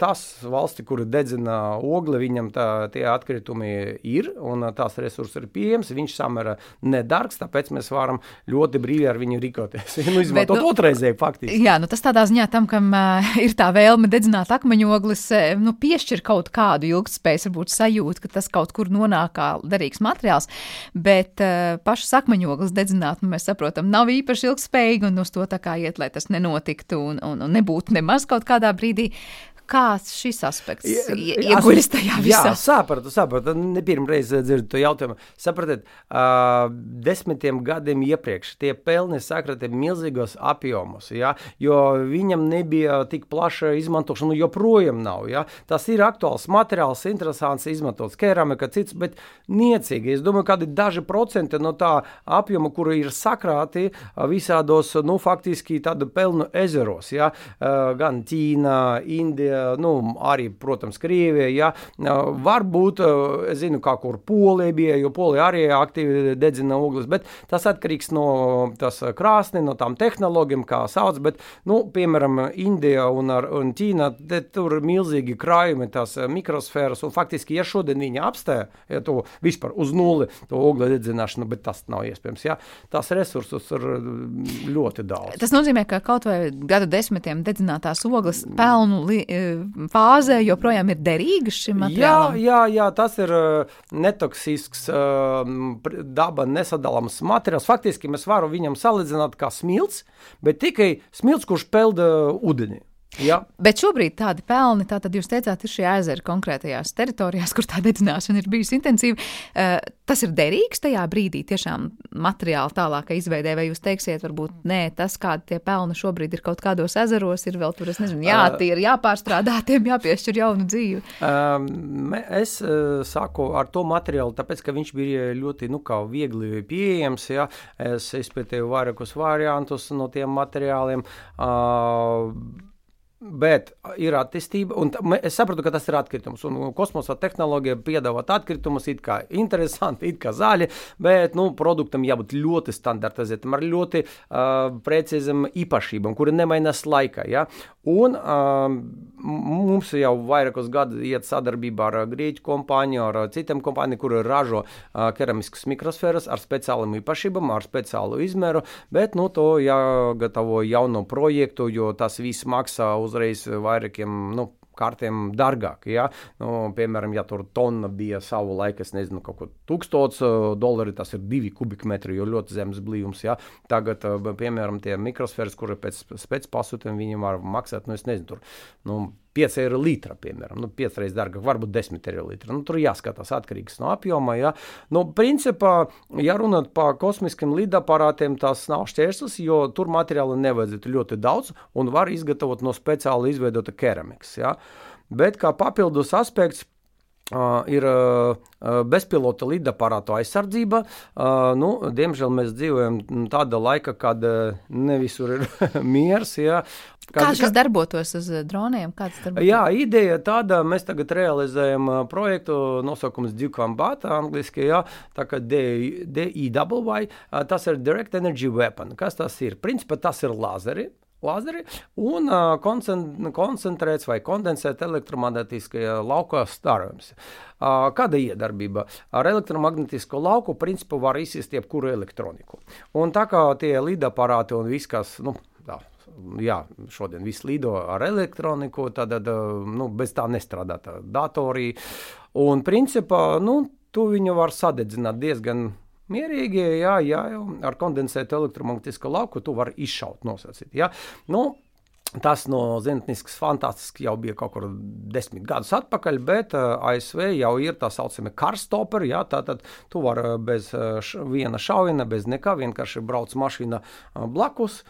Tas valsti, kuri dedzina ogli, viņam tā, tie atkritumi ir un tās resursi ir pieejams. Viņš samērā nedārgs, tāpēc mēs varam ļoti brīvi ar viņu rīkoties. nu, izmantot nu, otrreizēju faktiski. Jā, nu tas tādā ziņā tam, kam uh, ir tā vēlme dedzināt akmeņoglis, nu, piešķir kaut kādu ilgspējas, varbūt sajūtu, ka tas kaut kur nonāk kā derīgs materiāls, bet uh, pašas akmeņogles dedzināt, nu, mēs saprotam, nav īpaši ilgspējīgi un uz to tā kā iet, lai tas nenotiktu un, un, un nebūtu nemaz kaut kādā brīdī Kāds šis aspekts ieguļas tajā visā? Jā, sapratu, sapratu. Ne pirmā reize dzirdu to jautājumu. Sapratiet, uh, desmitiem gadiem iepriekš tie pelni sakrata milzīgos apjomos, ja, jo viņam nebija tik plaša izmantošana, nu joprojām nav. Ja. Tas ir aktuāls materiāls, interesants, izmantots keramika, cits, bet niecīgi. Es domāju, kādi daži procenti no tā apjoma, kuri ir sakrāti visādos, nu, faktiski tādu pelnu ezeros, ja, uh, gan Ķīna, Indija, nu, arī, protams, Krievija. Ja, varbūt, es zinu, kā kur Polija bija, jo Polija arī aktīvi dedzina ogles, bet tas atkarīgs no tas krāsni, no tām tehnoloģijām, kā sauc, bet, nu, piemēram, Indija un, ar, un Ķīna, tur ir milzīgi krājumi, tās mikrosfēras, un faktiski, ja šodien viņi apstāja ja to vispār uz nulli, to ogļu dedzināšanu, bet tas nav iespējams, ja, tās resursus ir ļoti daudz. Tas nozīmē, ka kaut vai gadu desmitiem dedzinātās ogles pelnu li fāzē joprojām ir derīgas šim materiālam? Jā, jā, jā tas ir uh, netoksisks, uh, daba nesadalāms materiāls. Faktiski mēs varam viņam salīdzināt kā smilts, bet tikai smilts, kurš peld ūdeni. Ja. Bet šobrīd tādi pelni, tātad jūs teicāt, ir šie ezeri konkrētajās teritorijās, kur tā dedzināšana ir bijusi intensīva. Uh, tas ir derīgs tajā brīdī, tiešām materiāli tālākai izveidē, vai jūs teiksiet, varbūt nē, tas, kādi tie pelni šobrīd ir kaut kādos ezeros, ir vēl tur, es nezinu, jātīra, jāpārstrādā, tiem jāpiešķir jaunu dzīvi. Um, es uh, saku ar to materiālu, tāpēc, ka viņš bija ļoti, nu, kā viegli pieejams, ja, es izpētēju vairākus variantus no tiem materiāliem. Uh, Bet ir attīstība, un es saprotu, ka tas ir atkritums. Un kosmosa tehnoloģija piedāvā atkritumus, it kā interesanti, it kā zaļi, bet nu, produktam jābūt ļoti standartizētam, ar ļoti uh, precīzam īpašībām, kuri nemainās laikā. Ja? Un uh, mums jau vairākus gadus iet sadarbībā ar grieķu kompāniju, ar citām kompānijām, kuri ražo uh, keramiskas mikrosfēras ar speciālām īpašībām, ar speciālu izmēru, bet nu, to jāgatavo jaunu projektu, jo tas viss maksā uz uzreiz vairākiem. Nu, kārtiem dārgāk. Ja? Nu, piemēram, ja tur tonna bija savu laiku, es nezinu, kaut ko tūkstots dolāri, tas ir divi kubikmetri, jo ļoti zems blīvums. Ja? Tagad, piemēram, tie mikrosfēras, kuri pēc spēcpasūtījuma viņiem var maksāt, nu, es nezinu, tur, nu, 5 eiro litra, piemēram, nu, 5 reizes dārgāk, varbūt 10 eiro litra. Nu, tur jāskatās atkarīgs no apjoma. Ja. Nu, principā, ja runāt par kosmiskiem lidaparātiem, tas nav šķērslis, jo tur materiāla nevajadzētu ļoti daudz un var izgatavot no speciāli izveidota keramikas. Ja. Bet kā papildus aspekts, ir bezpilota lidaparātu aizsardzība. Nu, diemžēl mēs dzīvojam tādā laikā, kad ne visur ir miers. Ja. Kā, šis kā... darbotos uz droniem? Jā, ideja tāda, mēs tagad realizējam projektu, nosaukums Dukambata, angliski, jā, tā kā DIY, tas ir Direct Energy Weapon. Kas tas ir? Principā tas ir lazeri, lazeri un uh, koncentrēts vai kondensēts elektromagnētiskajā laukā starojums. Uh, kāda iedarbība? Ar elektromagnētisko lauku principu var izsist jebkuru elektroniku. Un tā kā tie lidaparāti un viss, kas, nu, tā, jā, šodien viss lido ar elektroniku, tad nu, bez tā nestrādā tā datorī. Un principā, nu, tu viņu var sadedzināt diezgan mierīgi, jā, jā, ar kondensētu elektromagnētisko lauku tu vari izšaut nosacīt. Jā. Nu, Tas no zinātniskas fantastiski jau bija kaut kur desmit gadus atpakaļ, bet eh, ASV jau ir tā saucamie karstoperi. Jā, tātad tu vari uh, bez š, viena šaujiena, bez nekā vienkārši brauc mašīna blakus,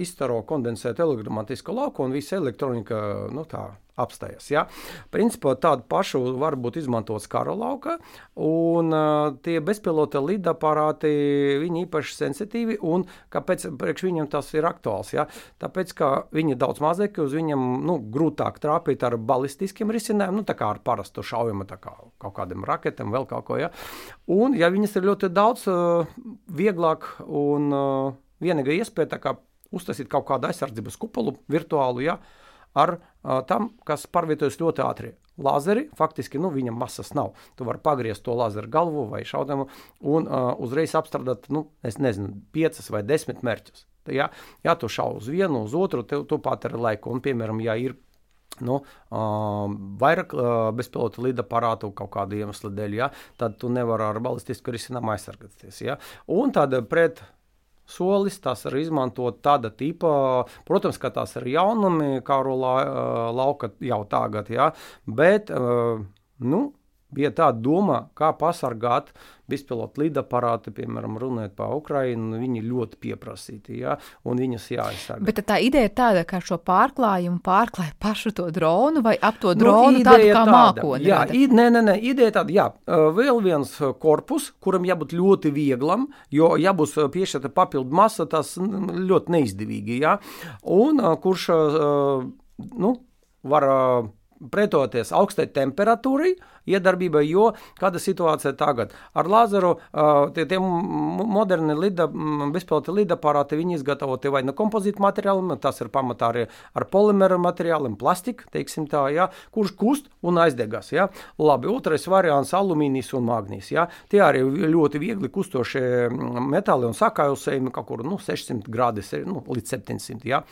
izstaro kondensētu elektromagnētisko lauku un visa elektronika nu, tā apstājas. Ja? Principā tādu pašu var būt izmantots kara laukā, un uh, tie bezpilota lidaparāti, viņi īpaši sensitīvi, un kāpēc priekš viņiem tas ir aktuāls? Ja? Tāpēc, ka viņi daudz mazāk, uz viņiem nu, grūtāk trāpīt ar balistiskiem risinājumiem, nu, tā kā ar parastu šaujumu, tā kā kaut kādiem raketēm, vēl kaut ko. Ja? Un, ja viņas ir ļoti daudz, uh, vieglāk un uh, vienīgā iespēja uztaisīt kaut kādu aizsardzības kupolu virtuālu, ja? ar tam, kas pārvietojas ļoti ātri. Lazeri faktiski nu, viņam masas nav. Tu vari pagriezt to lazeru galvu vai šaudamu un uh, uzreiz apstrādāt, nu, nezinu, piecas vai desmit mērķus. Ja, ja tu šauj uz vienu, uz otru, tev tu pateri laiku. Un, piemēram, ja ir nu, uh, vairāk uh, bezpilota lidaparātu kaut kāda iemesla dēļ, ja, tad tu nevari ar balistisku risinājumu aizsargāties. Ja. Un tad pret solis, tas ir izmantot tāda tipa, protams, ka tas ir jaunumi, kā la, lauka jau tagad, ja, bet, nu, bija tāda doma, kā pasargāt bezpilotu lidaparātu, piemēram, runājot par Ukrajinu, viņi ļoti pieprasīti, ja, un viņas jāaizsargā. Bet tā ideja ir tāda, ka šo pārklājumu pārklāja pašu to dronu vai ap to nu, dronu nu, tādu kā tāda, mākoni? Jā, id, nē, nē, nē, ideja tāda, jā, vēl viens korpus, kuram jābūt ļoti vieglam, jo ja būs piešķirta papildu masa, tas ļoti neizdevīgi, jā, un kurš, nu, var pretoties augstai temperatūrai, iedarbībai, jo kāda situācija tagad ar lazeru, tie, tie moderni lida, bezpilota lidaparāti, viņi izgatavoti vai no kompozīta materiāliem, tas ir pamatā arī ar polimēru materiāliem, plastika, teiksim tā, ja, kurš kust un aizdegas. Ja. Labi, otrais variants - alumīnijas un magnīs. Ja. Tie arī ļoti viegli kustošie metāli un sakājusējumi kaut kur nu, 600 grādus nu, līdz 700. Ja.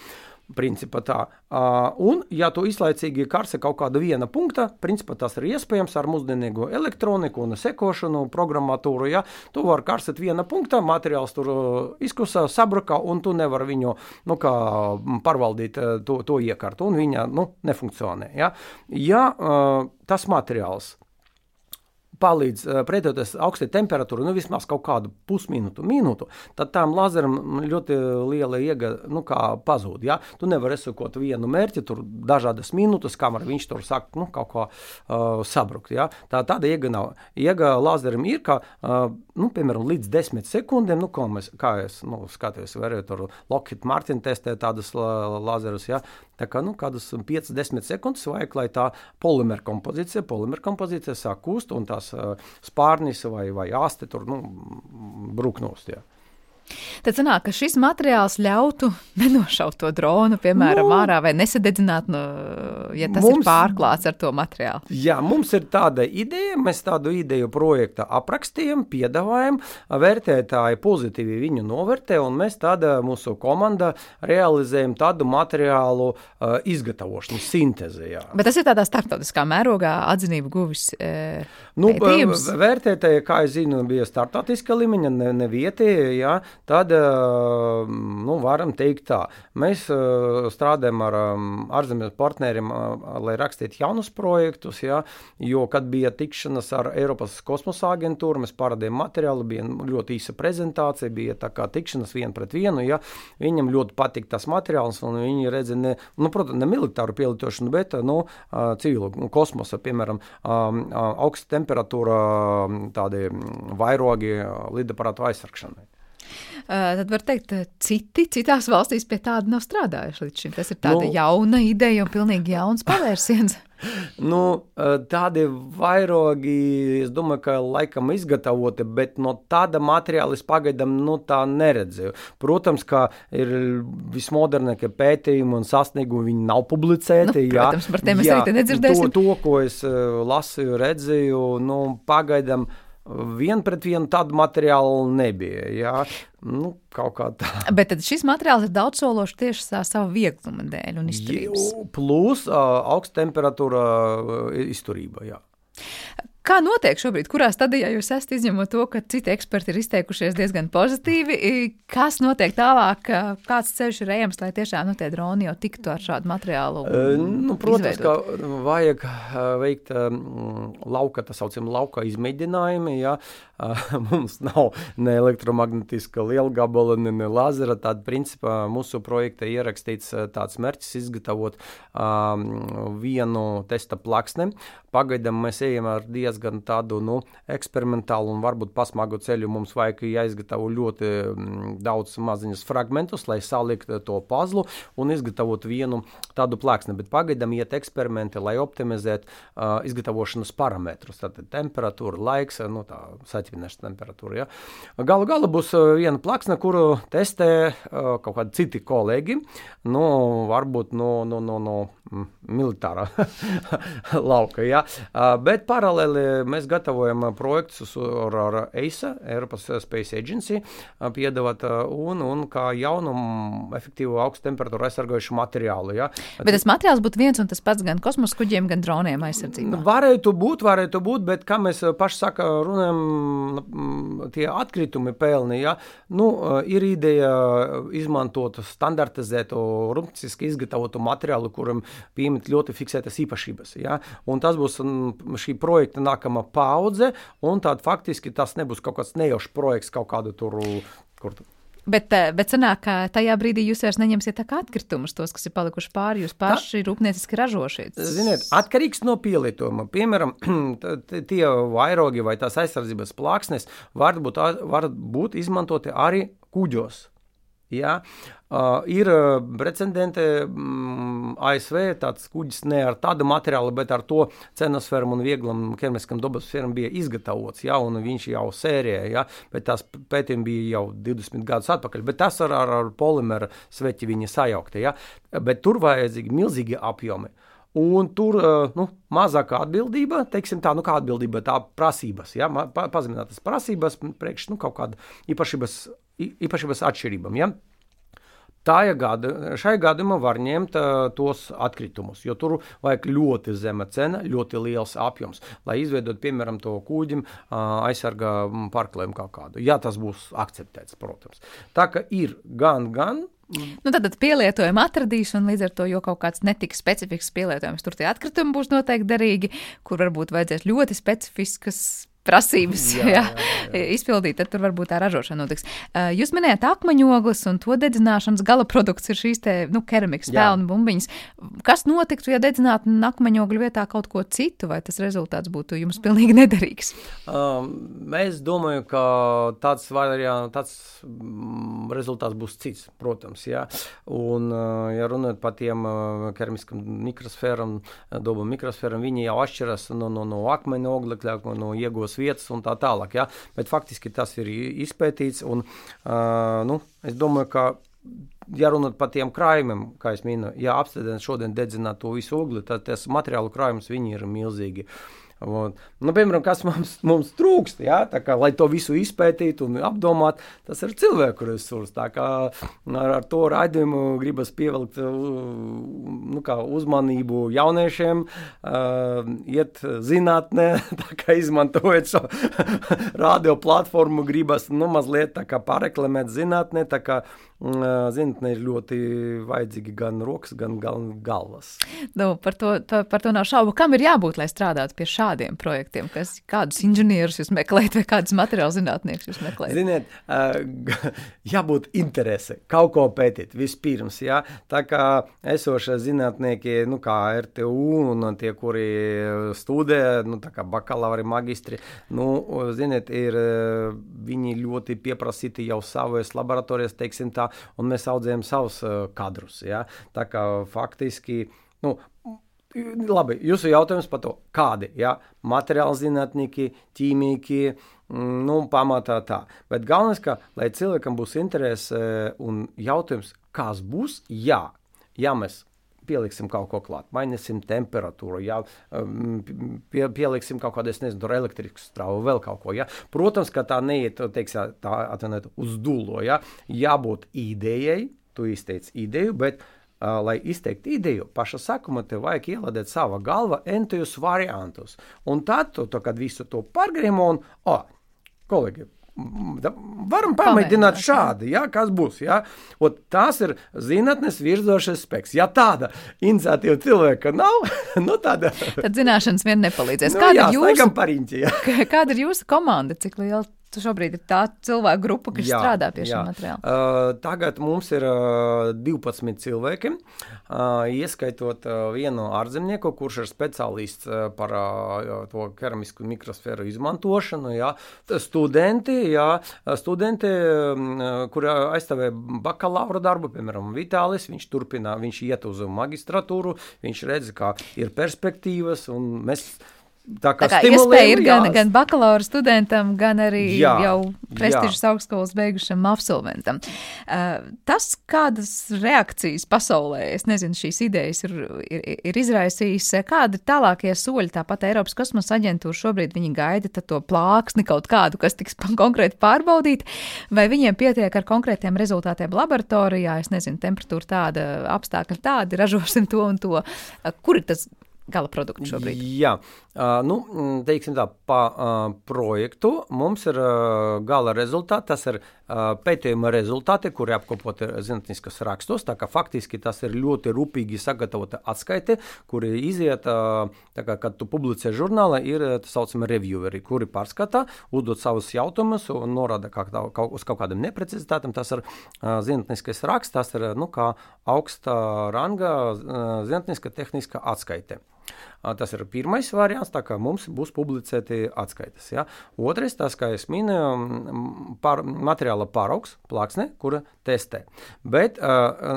Principā tā. Uh, un, ja tu izlaicīgi karsi kaut kāda viena punkta, principā tas ir iespējams ar mūsdienīgo elektroniku un sekošanu, programmatūru. Ja? Tu vari karsēt viena punkta, materiāls tur izkusā, sabruka, un tu nevari viņu nu, pārvaldīt to, to iekārtu, un viņa nu, nefunkcionē. Ja, ja uh, tas materiāls palīdz uh, pretoties augstai temperatūrai, nu vismaz kaut kādu pusminūtu, minūtu, tad tam lazeram ļoti liela iega nu, pazūd. Ja? Tu nevari esakot vienu mērķi, tur dažādas minūtes, kamēr viņš tur sāk nu, kaut ko uh, sabrukt. Ja? Tā tāda iega nav. Iega lazeram ir, ka, uh, nu, piemēram, līdz 10 sekundēm, nu, mēs, kā es nu, skatos, varēju tur Lockheed Martin testēt tādus lazerus, ja? Tā kā nu, kādus 5-10 sekundes vajag, lai tā polimera kompozīcija, polimera kompozīcija sāk kust un tās uh, spārnis vai, vai āste tur nu, brūknost. Jā. Tad sanāk, ka šis materiāls ļautu nenošaut to dronu, piemēram, nu, ārā vai nesadedzināt, no, ja tas mums, ir pārklāts ar to materiālu. Jā, mums ir tāda ideja, mēs tādu ideju projekta aprakstījām, piedāvājam, vērtētāji pozitīvi viņu novērtē, un mēs tāda mūsu komanda realizējam tādu materiālu uh, izgatavošanu, sintēzi. Jā. Bet tas ir tādā starptautiskā mērogā atzinību guvis. E, nu, vērtētāji, kā es zinu, bija starptautiska līmeņa, ne, ne vietējā, tad eh, nu, varam teikt tā. Mēs eh, strādājam ar ārzemju partneriem, eh, lai rakstītu jaunus projektus, ja, jo, kad bija tikšanas ar Eiropas kosmosa aģentūru, mēs parādījām materiālu, bija ļoti īsa prezentācija, bija tā kā tikšanas vien pret vienu, ja, viņam ļoti patika tas materiāls, un viņi redza, ne, nu, protams, ne militāru pielietošanu, bet, nu, civilu kosmosa, piemēram, augsta temperatūra, tādi vairogi lidaparātu aizsargšanai. Uh, tad var teikt, citi citās valstīs pie tāda nav strādājuši līdz šim. Tas ir tāda nu, jauna ideja un pilnīgi jauns pavērsiens. nu, tādi vairogi, es domāju, ka laikam izgatavoti, bet no tāda materiāla es pagaidām nu, tā neredzēju. Protams, ka ir vismodernākie pētījumi un sasniegumi, viņi nav publicēti. Nu, protams, jā, par tiem mēs arī nedzirdēsim. To, to, ko es lasīju, redzēju, nu, pagaidām Vien pret vienu tādu materiālu nebija. Jā. Nu, Bet šis materiāls ir daudz sološs tieši tā sava viegluma dēļ un izturības. Plus uh, augsta temperatūra uh, izturība. Jā. Kā notiek šobrīd? Kurā stadijā jūs esat izņemot to, ka citi eksperti ir izteikušies diezgan pozitīvi? Kas notiek tālāk? Kāds ceļš ir ejams, lai tiešām nu, tie droni jau tiktu ar šādu materiālu? Nu, protams, izveidot? ka vajag veikt um, lauka, tā saucamā lauka izmēģinājumi. Ja? Mums nav ne elektromagnetiska liela gabala, ne, ne lazera. Tad, principā, mūsu projekta ierakstīts tāds mērķis izgatavot um, vienu testa plaksni. Pagaidām mēs ejam ar diezgan tādu nu, eksperimentālu un varbūt pasmagu ceļu. Mums vajag jāizgatavo ļoti mm, daudz maziņus fragmentus, lai saliktu to pazlu un izgatavot vienu tādu plāksni. Bet pagaidām iet eksperimenti, lai optimizētu uh, izgatavošanas parametrus. Tātad temperatūra, laiks, nu, tā saķerināšanas temperatūra. Ja. Galu galā būs viena plāksne, kuru testē uh, kaut kādi citi kolēģi. Nu, varbūt no, no, no, no mm, militārā lauka. Ja. Uh, bet paralēli mēs gatavojam projektus ar, ar EISA, Eiropas Space Agency, piedāvāt un, un kā jaunu, efektīvu augstu temperatūru aizsargājušu materiālu. Ja. Bet tas materiāls būtu viens un tas pats gan kosmosa kuģiem, gan droniem aizsardzībā. Varētu būt, varētu būt, bet kā mēs paši saka, runājam, tie atkritumi pelni, ja, nu, ir ideja izmantot standartizētu, rūpnieciski izgatavotu materiālu, kuram piemet ļoti fiksētas īpašības. Ja, un tas būs šī projekta nākamā paudze, un tad faktiski tas nebūs kaut kāds nejaušs projekts kaut kādu tur. Kur, Bet, eh, bet sanāk, ka tajā brīdī jūs vairs neņemsiet tā kā atkritumus, tos, kas ir palikuši pāri, jūs paši rūpnieciski ražošiet. Ziniet, atkarīgs no pielietojuma. Piemēram, tie vairogi vai tās aizsardzības plāksnes var būt, var būt izmantoti arī kuģos. Ja? Uh, ir precedenti mm, ASV, tāds kuģis ne ar tādu materiālu, bet ar to cenosfermu un vieglam ķermeniskam dabasferam bija izgatavots, ja, un viņš jau sērijā, ja, bet tās pētījumi bija jau 20 gadus atpakaļ, bet tas ar, ar, ar polimera sveķi viņi sajaukti, ja, bet tur vajadzīgi milzīgi apjomi. Un tur nu, mazākā atbildība, teiksim, tā, nu, kā atbildība, tā prasības, ja, pa, pazeminātas prasības, priekš nu, kaut kāda īpašības, īpašības atšķirībām. Ja. Gada, šai gadījumā var ņemt uh, tos atkritumus, jo tur vajag ļoti zema cena, ļoti liels apjoms, lai izveidotu, piemēram, to kuģim uh, aizsargā pārklājumu kā kādu. Ja tas būs akceptēts, protams. Tā kā ir gan, gan Nu, tad pielietojumu atradīšana līdz ar to, jo kaut kāds netik specifisks pielietojums, tur tie atkritumi būs noteikti derīgi, kur varbūt vajadzēs ļoti specifiskas prasības jā, jā, jā. izpildīt, tad tur varbūt tā ražošana notiks. Jūs minējāt akmeņogles un to dedzināšanas gala produkts ir šīs te, nu, keramikas pelnu bumbiņas. Kas notiktu, ja dedzinātu akmeņogļu vietā kaut ko citu, vai tas rezultāts būtu jums pilnīgi nederīgs? Um, es domāju, ka tāds variants, tāds rezultāts būs cits, protams. Ja, un, ja runājot par tiem keramiskam mikrosfēram, dabam mikrosfēram, viņi jau atšķiras no, no, no akmeņa oglekļa, no iegūs vietas un tā tālāk. Ja, bet faktiski tas ir izpētīts. Un, nu, es domāju, ka ja runāt par tiem krājumiem, kā jau minēju, ja apstrādājot šodien dedzināt to visu ogli, tad tas materiālu krājums ir milzīgi. Uh, Un, nu, piemēram, kas mums, mums trūkst, ja? kā, lai to visu izpētītu un apdomātu, tas ir cilvēku resurss. Kā ar, ar to raidījumu gribas pievilkt nu, uzmanību jauniešiem, uh, iet zinātnē, izmantojot šo radio platformu, gribas nu, mazliet pareklamēt zinātnē. Kā, Zinātnē ir ļoti vajadzīgi gan rokas, gan galvas. Nu, par, to, to, par to nav šaubu. Kam ir jābūt, lai strādātu pie šādiem projektiem? Kas, kādus inženierus jūs meklējat, vai kādus materiālu zinātniekus jūs meklējat? Ziniet, jābūt interese kaut ko pētīt vispirms. Jā. Tā kā esošie zinātnieki, nu, kā RTU un tie, kuri studē, nu, tā kā bakalauri, magistri, nu, ziniet, ir, viņi ļoti pieprasīti jau savas laboratorijas, teiksim tā, un mēs audzējam savus uh, kadrus. Ja? Tā kā faktiski. Nu, Labi, jūsu jautājums par to, kādi ja? materiāli zinātnieki, ķīmijki, mm, nu, pamatā tā. Bet galvenais, ka, lai cilvēkam būs interese un jautājums, kas būs, jā, ja mēs pieliksim kaut ko klāt, mainīsim temperatūru, jā, um, pie, pieliksim kaut kādu, es nezinu, elektrisku strāvu, vēl kaut ko. Jā. Protams, ka tā neiet, teiksim, tā atvainojiet, uz dūlo. Jā. Jābūt idejai, tu izteici ideju, bet lai izteiktu ideju, paša sākuma tev vajag ielādēt savā galvā entus variantus. Un tad, tu, to, kad visu to pārgriežam, un, oh, kolēģi, Varam pamēģināt šādi, ja, kas būs. Ja. Ot, tas ir zinātnīs virzošais spēks. Ja tāda iniciatīva cilvēka nav, nu tāda. Tad zināšanas vien nepalīdzēs. Nu, kāda, jā, ir jūsu, kāda ir jūsu komanda? Cik liela šobrīd ir tā cilvēku grupa, kas jā, strādā pie šī materiāla? Uh, tagad mums ir uh, 12 cilvēki, uh, ieskaitot uh, vienu ārzemnieku, kurš ir speciālists uh, par uh, to keramisku mikrosfēru izmantošanu. Jā. Studenti, jā, studenti uh, kuri aizstāvēja bakalaura darbu, piemēram, Vitālis, viņš turpina, viņš iet uz magistratūru, viņš redz, kā ir perspektīvas, un mēs Tā kā, tā kā iespēja ir gan, gan bakalaura studentam, gan arī jā, jau prestižas augstskolas beigušam absolventam. Uh, tas, kādas reakcijas pasaulē, es nezinu, šīs idejas ir, ir, ir izraisījis, kādi ir tālākie soļi, tāpat Eiropas kosmosa aģentūra šobrīd viņi gaida to plāksni kaut kādu, kas tiks konkrēti pārbaudīt, vai viņiem pietiek ar konkrētiem rezultātiem laboratorijā, es nezinu, temperatūra tāda, apstākļi tādi, ražosim to un to. Uh, kur ir tas gala produktu šobrīd? Jā, nu, teiksim tā, pa projektu mums ir gala rezultāti. Tas ir pētījuma rezultāti, kuri apkopoti zinātniskas rakstos. Tā kā faktiski tas ir ļoti rūpīgi sagatavota atskaite, kuri iziet, uh, kā, kad tu publicē žurnālā, ir tā saucami revieweri, kuri pārskata, uzdod savus jautājumus un norāda kā, kaut, uz kaut kādiem neprecizitātiem. Tas ir zinātniskais raksts, tas ir nu, augsta ranga zinātniska tehniska atskaite. Tas ir pirmais variants, tā kā mums būs publicēti atskaites. Ja. Otrais, tas, kā jau minēju, par, materiāla paraugs, plāksne, kura testē. Bet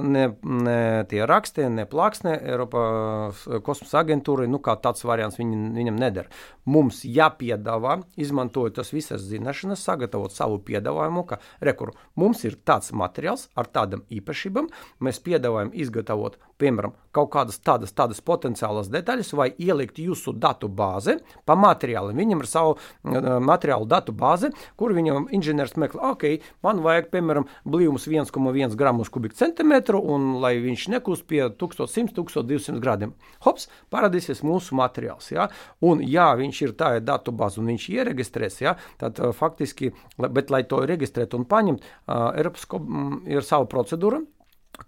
ne, ne tie raksti, ne plāksne Eiropas kosmosa aģentūrai, nu kā tāds variants viņam, viņam neder. Mums jāpiedāvā, izmantojot tas visas zināšanas, sagatavot savu piedāvājumu, ka rekur, mums ir tāds materiāls ar tādām īpašībām, mēs piedāvājam izgatavot, piemēram, kaut kādas tādas, tādas potenciālas detaļas vai ielikt jūsu datu bāzi pa materiāliem. Viņam ir savu uh, materiālu datu bāzi, kur viņam inženieris meklē, ok, man vajag, piemēram, blīvums 1,1 gramus kubikcentimetru, un lai viņš nekūst pie 1100, 1200 grādiem. Hops, parādīsies mūsu materiāls. Ja? Un, ja viņš ir tā datu bāze un viņš iereģistrēs, ja, tad faktiski, bet lai to reģistrētu un paņemt, uh, Eiropas ir sava procedūra,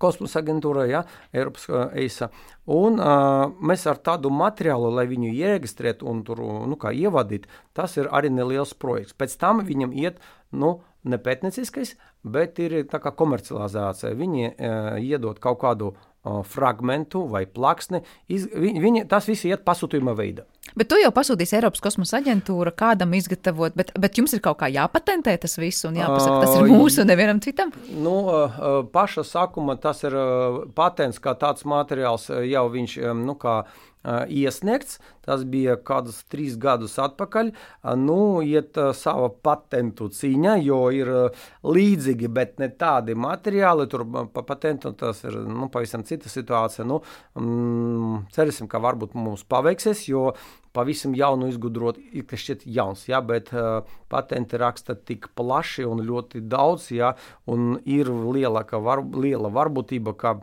kosmosa aģentūra, ja, Eiropas uh, EISA. Un uh, mēs ar tādu materiālu, lai viņu iereģistrētu un tur nu, ievadītu, tas ir arī neliels projekts. Pēc tam viņam iet nu, ne pētnieciskais, bet ir komercializācija. Viņi uh, iedod kaut kādu fragmentu vai plaksni. Iz, viņi, tas viss iet pasūtījuma veidā. Bet tu jau pasūtīsi Eiropas kosmosa aģentūra kādam izgatavot, bet, bet jums ir kaut kā jāpatentē tas viss un jāpasaka, tas ir mūsu, nevienam citam? Nu, paša sākuma tas ir patents kā tāds materiāls, jau viņš, nu, kā iesniegts. Tas bija kādus trīs gadus atpakaļ. Nu, iet sava patentu cīņa, jo ir līdzīgi, bet ne tādi materiāli. Tur pa patentu tas ir nu, pavisam cita situācija. Nu, mm, cerēsim, ka varbūt mums paveiksies, jo pavisam jaunu izgudrot, ir šķiet jauns, ja, bet uh, patenti raksta tik plaši un ļoti daudz, ja, un ir lielāka var, liela varbūtība, ka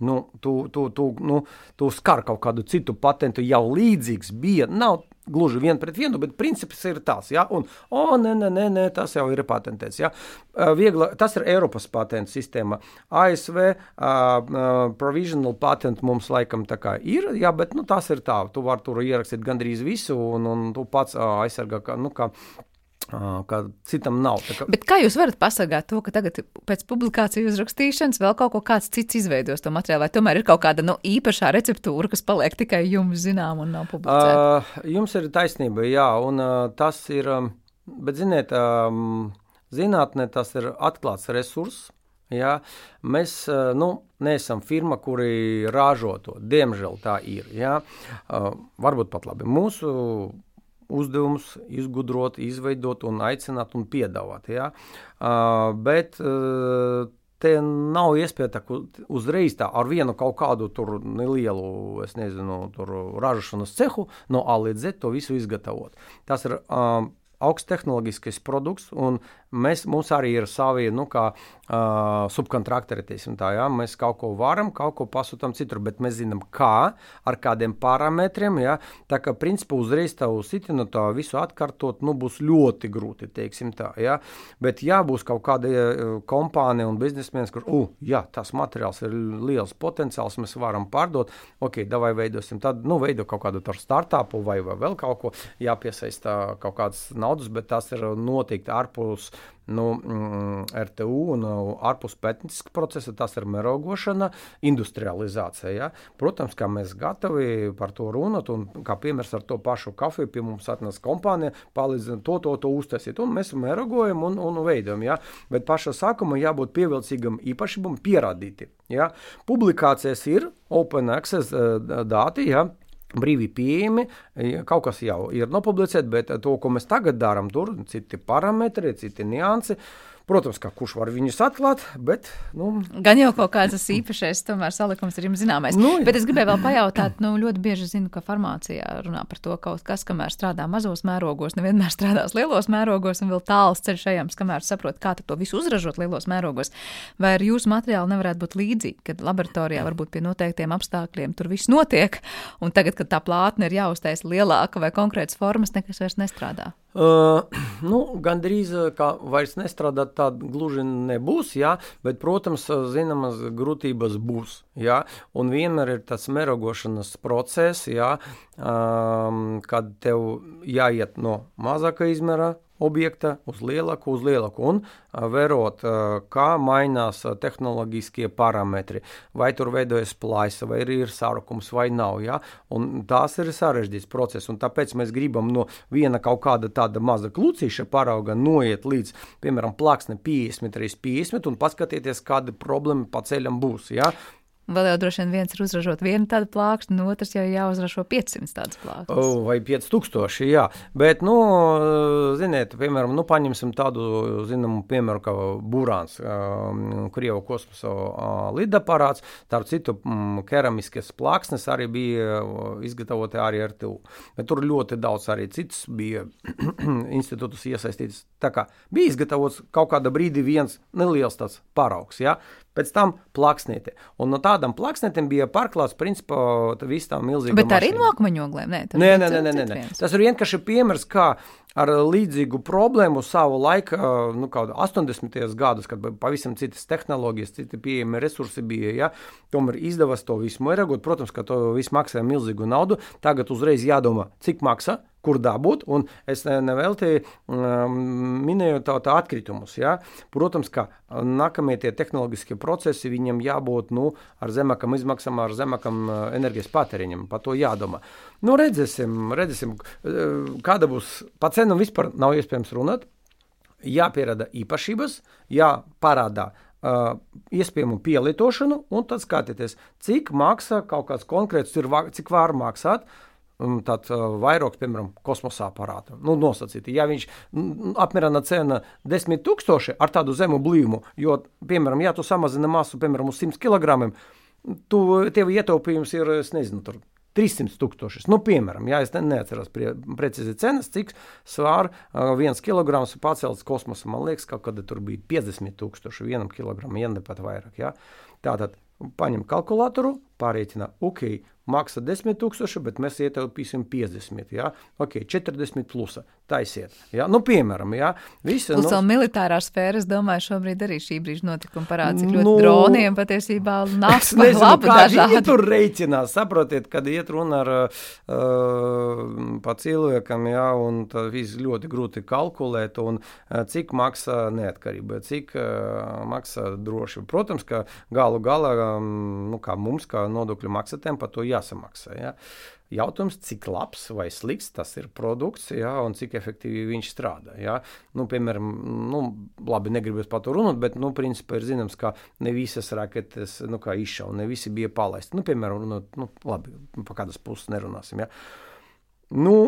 nu, tu, tu, tu, nu, tu skar kaut kādu citu patentu, jau līdzīgs bija. Nav gluži viens pret vienu, bet princips ir tas, ja, un, o, oh, nē, nē, nē, nē, tas jau ir patentēts, ja. Viegla, tas ir Eiropas patentu sistēma. ASV uh, uh, provisional patent mums laikam tā kā ir, ja, bet, nu, tas ir tā, tu vari tur ierakstīt gandrīz visu, un, un tu pats uh, aizsargā, nu, kā kā citam nav. Kā... Bet kā jūs varat pasargāt to, ka tagad pēc publikāciju uzrakstīšanas vēl kaut ko kāds cits izveidos to materiālu, vai tomēr ir kaut kāda nu, īpašā receptūra, kas paliek tikai jums zinām un nav publicēta? Uh, jums ir taisnība, jā, un uh, tas ir, um, bet ziniet, um, zinātnē tas ir atklāts resurss. Jā, mēs uh, nu, neesam firma, kuri ražo to. Diemžēl tā ir. Jā. Uh, varbūt pat labi. Mūsu uzdevums izgudrot, izveidot un aicināt un piedāvāt. Ja? Uh, bet uh, te nav iespēja tā, uzreiz tā ar vienu kaut kādu nelielu, nezinu, ražošanas cehu no A līdz Z to visu izgatavot. Tas ir um, augststehnoloģiskais produkts, un mēs, mums arī ir savi nu, kā, uh, subkontraktori. Tā, ja? Mēs kaut ko varam, kaut ko pasūtām citur, bet mēs zinām, kā, ar kādiem parametriem. Ja? Tā kā principā uzreiz tavu sitinu tā visu atkārtot nu, būs ļoti grūti. Tā, ja? Bet ja būs kaut kāda kompānija un biznesmenis, kurš, uh, jā, tas materiāls ir liels potenciāls, mēs varam pārdot, ok, davai veidosim, tad nu, veido kaut kādu startupu vai, vai vēl kaut ko, jāpiesaista kaut kādas naudas, bet tas ir noteikti ārpus nu, mm, RTU un uh, ārpus pētnieciska procesa, tas ir mērogošana, industrializācija. Ja? Protams, kā mēs gatavi par to runāt, un kā piemērs ar to pašu kafiju pie mums atnesa kompānija, palīdz to, to, to uztaisīt, un mēs mērogojam un, un veidojam. Ja? Bet pašā sākumā jābūt pievilcīgam īpašībam pierādīti. Ja? Publikācijas ir open access uh, dati. Ja? Brīvi pieejami. Kaut kas jau ir nopublicēts, bet to, ko mēs tagad darām, tur ir citi parametri, citi niansi. Protams, ka kurš var viņus atklāt, bet. Nu... Gan jau kaut kāds īpašais tomēr salikums ir jums zināmais. Nu, bet es gribēju vēl pajautāt, nu, ļoti bieži zinu, ka farmācijā runā par to, ka kaut kas, kamēr strādā mazos mērogos, nevienmēr strādās lielos mērogos, un vēl tāls ceļš ejams, kamēr saprot, kā to visu uzražot lielos mērogos. Vai ar jūsu materiālu nevarētu būt līdzīgi, kad laboratorijā varbūt pie noteiktiem apstākļiem tur viss notiek, un tagad, kad tā plātne ir jāuztais lielāka vai konkrētas formas, nekas vairs nestrādā? Uh, nu, Gan drīz kā vairs nestrādāt, tāda gluži nebūs, jā, bet, protams, zināmas grūtības būs. Jā, un vienmēr ir tas mērogošanas process, jā, um, kad tev jāiet no mazāka izmēra objekta uz lielāku, uz lielāku, un vērot, kā mainās tehnoloģiskie parametri. Vai tur veidojas plaisa, vai ir sarukums, vai nav. Ja? Un tās ir sarežģīts process, un tāpēc mēs gribam no viena kaut kāda tāda maza klucīša parauga noiet līdz, piemēram, plāksne 50 reizes 50 un paskatieties, kāda problēma pa ceļam būs. Ja? Vēl jau droši vien viens ir uzražot vienu tādu plākstu, un otrs jau jāuzražo 500 tādas plāksnes. Oh, vai 5000, jā. Bet, nu, ziniet, piemēram, nu, paņemsim tādu, zinamu, piemēru kā Burāns, um, Krievu kosmosa uh, lidaparāts. Starp citu, um, keramiskas plāksnes arī bija izgatavoti arī ar TU. Bet tur ļoti daudz arī citas bija institūtus iesaistītas. Tā kā bija izgatavots kaut kādā brīdī viens neliels tāds paraugs, jā. Ja? pēc tam plāksnīti. Un no tādam plāksnītam bija pārklāts, principā, viss tā milzīgs. Bet mašīna. arī no akmeņu oglēm? Nē, nē, nē, nē, nē, nē. Tas ir vienkārši piemērs, kā ar līdzīgu problēmu savu laiku, nu, kāda 80. gados, kad pavisam citas tehnoloģijas, citi pieejami resursi bija, ja, tomēr izdevās to visu mērķot. Protams, ka to viss maksāja milzīgu naudu. Tagad uzreiz jādomā, cik maksā kur dabūt. Un es nevelti um, minēju tā, tā atkritumus. Ja? Protams, ka nākamie tie tehnoloģiskie procesi viņiem jābūt nu, ar zemākam izmaksām, ar zemākam uh, enerģijas patēriņam. Par to jādomā. Nu, redzēsim, redzēsim, uh, kāda būs pa cenu vispār nav iespējams runāt. Jāpierāda īpašības, jāparāda uh, iespējamu pielietošanu, un tad skatieties, cik maksā kaut kāds konkrēts, ir, cik var maksāt. Tāds uh, vairogs, piemēram, kosmosa aparāta. Nu, nosacīti. Ja viņš apmierina cena 10 tūkstoši ar tādu zemu blīvumu, jo, piemēram, ja tu samazini masu, piemēram, uz 100 kg, tu, tev ietaupījums ir, es nezinu, tur 300 tūkstošus. Nu, piemēram, ja es ne, neatceros prie, precīzi cenas, cik svāra uh, viens kilograms pacelts kosmosā. Man liekas, ka kad tur bija 50 tūkstoši vienam kilogramam, ja ne pat vairāk. Ja? Tātad paņem kalkulatoru, pārreķina, ok, maksā 10 tūkstoši, bet mēs ietaupīsim 50, ja? ok, 40 plusa, taisiet. Ja? Nu, piemēram, ja? Visi, Plus nu, vēl militārā sfēra, es domāju, šobrīd arī šī brīža notikuma parāda, cik ļoti nu, droniem patiesībā nāk par labu dažādi. Tur reiķinās, saprotiet, kad iet runa ar uh, pa cilvēkam, ja, un tā viss ļoti grūti kalkulēt, un uh, cik maksā neatkarība, cik uh, maksā droši. Protams, ka galu galā, um, nu, kā mums, kā nodokļu maksātēm, par to jā jāsamaksā. Ja? Jautājums, cik labs vai slikts tas ir produkts, ja, un cik efektīvi viņš strādā. Ja. Nu, piemēram, nu, labi, negribas par to runāt, bet, nu, principā ir zināms, ka ne visas raketes nu, izšauja, ne visi bija palaisti. Nu, piemēram, runāt, nu, labi, pa kādas puses nerunāsim. Ja. Nu,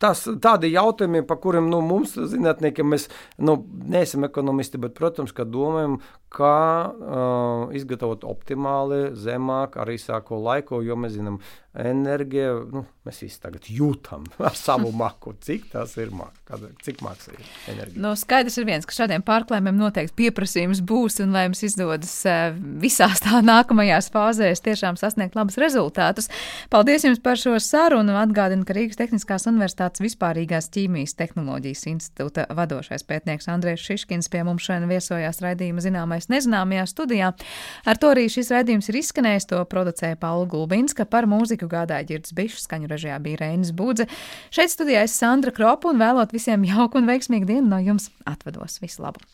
Tas tādi jautājumi, par kuriem nu, mums, zinātniekiem, mēs nu, neesam ekonomisti, bet, protams, ka domājam, kā uh, izgatavot optimāli, zemāk, arī sāko laiku, jo mēs zinām, enerģija, nu, mēs visi tagad jūtam ar savu maku, cik tas ir, mak cik maksā ir enerģija. Nu, skaidrs ir viens, ka šādiem pārklājumiem noteikti pieprasījums būs, un lai jums izdodas visās tā nākamajās fāzēs tiešām sasniegt labus rezultātus. Paldies jums par šo sarunu, atgādinu, ka Rīgas Tehniskās Universitātes vispārīgās ķīmijas tehnoloģijas institūta vadošais pētnieks Andrēs Šiškins pie mums šodien viesojās raidījuma zināmais nezināmajā studijā. Ar to arī šis raidījums ir izskanējis, to producēja Paula Gulbinska par mūziku mūziku gādāja Girds Bišs, skaņu režijā bija Reinis Budze. Šeit studijā es Sandra Kropa un vēlot visiem jauku un veiksmīgu dienu no jums atvados. Visu labu!